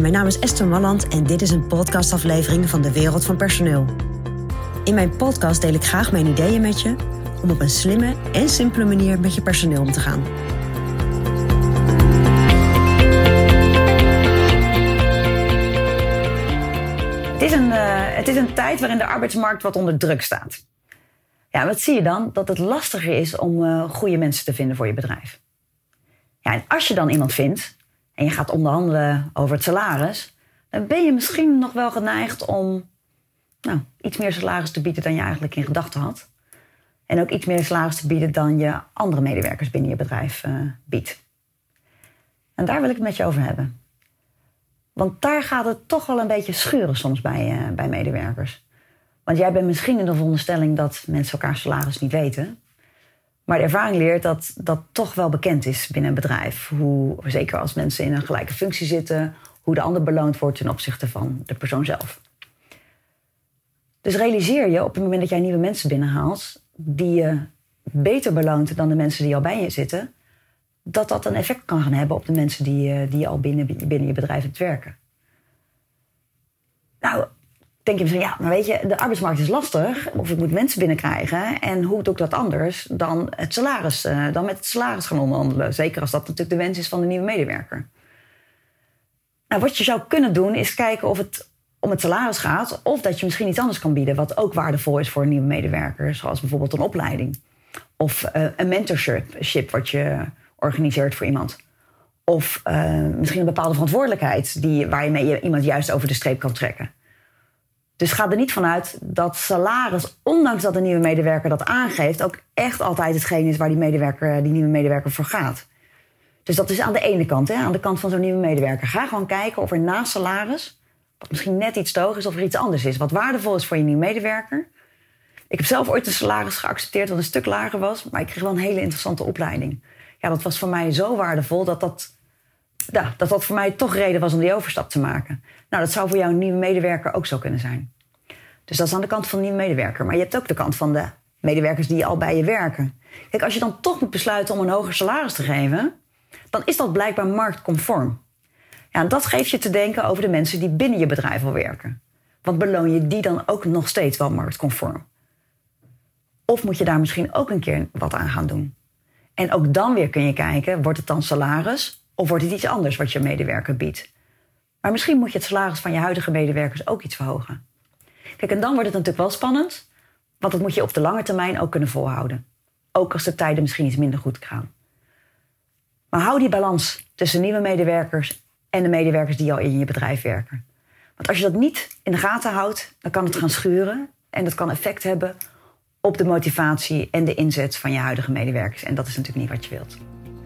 Mijn naam is Esther Malland en dit is een podcastaflevering van de Wereld van Personeel. In mijn podcast deel ik graag mijn ideeën met je om op een slimme en simpele manier met je personeel om te gaan. Het is, een, uh, het is een tijd waarin de arbeidsmarkt wat onder druk staat. Ja, wat zie je dan? Dat het lastiger is om uh, goede mensen te vinden voor je bedrijf. Ja, en als je dan iemand vindt en je gaat onderhandelen over het salaris, dan ben je misschien nog wel geneigd om nou, iets meer salaris te bieden dan je eigenlijk in gedachten had. En ook iets meer salaris te bieden dan je andere medewerkers binnen je bedrijf uh, biedt. En daar wil ik het met je over hebben. Want daar gaat het toch wel een beetje schuren soms bij, uh, bij medewerkers. Want jij bent misschien in de veronderstelling dat mensen elkaar salaris niet weten. Maar de ervaring leert dat dat toch wel bekend is binnen een bedrijf. Hoe, zeker als mensen in een gelijke functie zitten, hoe de ander beloond wordt ten opzichte van de persoon zelf. Dus realiseer je op het moment dat jij nieuwe mensen binnenhaalt, die je beter beloont dan de mensen die al bij je zitten, dat dat een effect kan gaan hebben op de mensen die, die al binnen, binnen je bedrijf hebt werken. Nou, denk je misschien, ja, maar weet je, de arbeidsmarkt is lastig. Of ik moet mensen binnenkrijgen. En hoe doe ik dat anders dan, het salaris, uh, dan met het salaris gaan onderhandelen? Zeker als dat natuurlijk de wens is van de nieuwe medewerker. Nou, wat je zou kunnen doen, is kijken of het om het salaris gaat. Of dat je misschien iets anders kan bieden, wat ook waardevol is voor een nieuwe medewerker. Zoals bijvoorbeeld een opleiding. Of uh, een mentorship wat je organiseert voor iemand. Of uh, misschien een bepaalde verantwoordelijkheid die, waarmee je iemand juist over de streep kan trekken. Dus ga er niet vanuit dat salaris, ondanks dat de nieuwe medewerker dat aangeeft, ook echt altijd hetgeen is waar die, medewerker, die nieuwe medewerker voor gaat. Dus dat is aan de ene kant, hè, aan de kant van zo'n nieuwe medewerker. Ga gewoon kijken of er naast salaris, wat misschien net iets te hoog is, of er iets anders is. Wat waardevol is voor je nieuwe medewerker. Ik heb zelf ooit een salaris geaccepteerd wat een stuk lager was, maar ik kreeg wel een hele interessante opleiding. Ja, dat was voor mij zo waardevol dat dat, ja, dat, dat voor mij toch reden was om die overstap te maken. Nou, dat zou voor jouw nieuwe medewerker ook zo kunnen zijn. Dus dat is aan de kant van de nieuwe medewerker. Maar je hebt ook de kant van de medewerkers die al bij je werken. Kijk, als je dan toch moet besluiten om een hoger salaris te geven, dan is dat blijkbaar marktconform. Ja, en dat geeft je te denken over de mensen die binnen je bedrijf al werken. Want beloon je die dan ook nog steeds wel marktconform? Of moet je daar misschien ook een keer wat aan gaan doen? En ook dan weer kun je kijken, wordt het dan salaris of wordt het iets anders wat je medewerker biedt? Maar misschien moet je het salaris van je huidige medewerkers ook iets verhogen. Kijk, en dan wordt het natuurlijk wel spannend, want dat moet je op de lange termijn ook kunnen volhouden. Ook als de tijden misschien iets minder goed gaan. Maar hou die balans tussen nieuwe medewerkers en de medewerkers die al in je bedrijf werken. Want als je dat niet in de gaten houdt, dan kan het gaan schuren en dat kan effect hebben op de motivatie en de inzet van je huidige medewerkers. En dat is natuurlijk niet wat je wilt.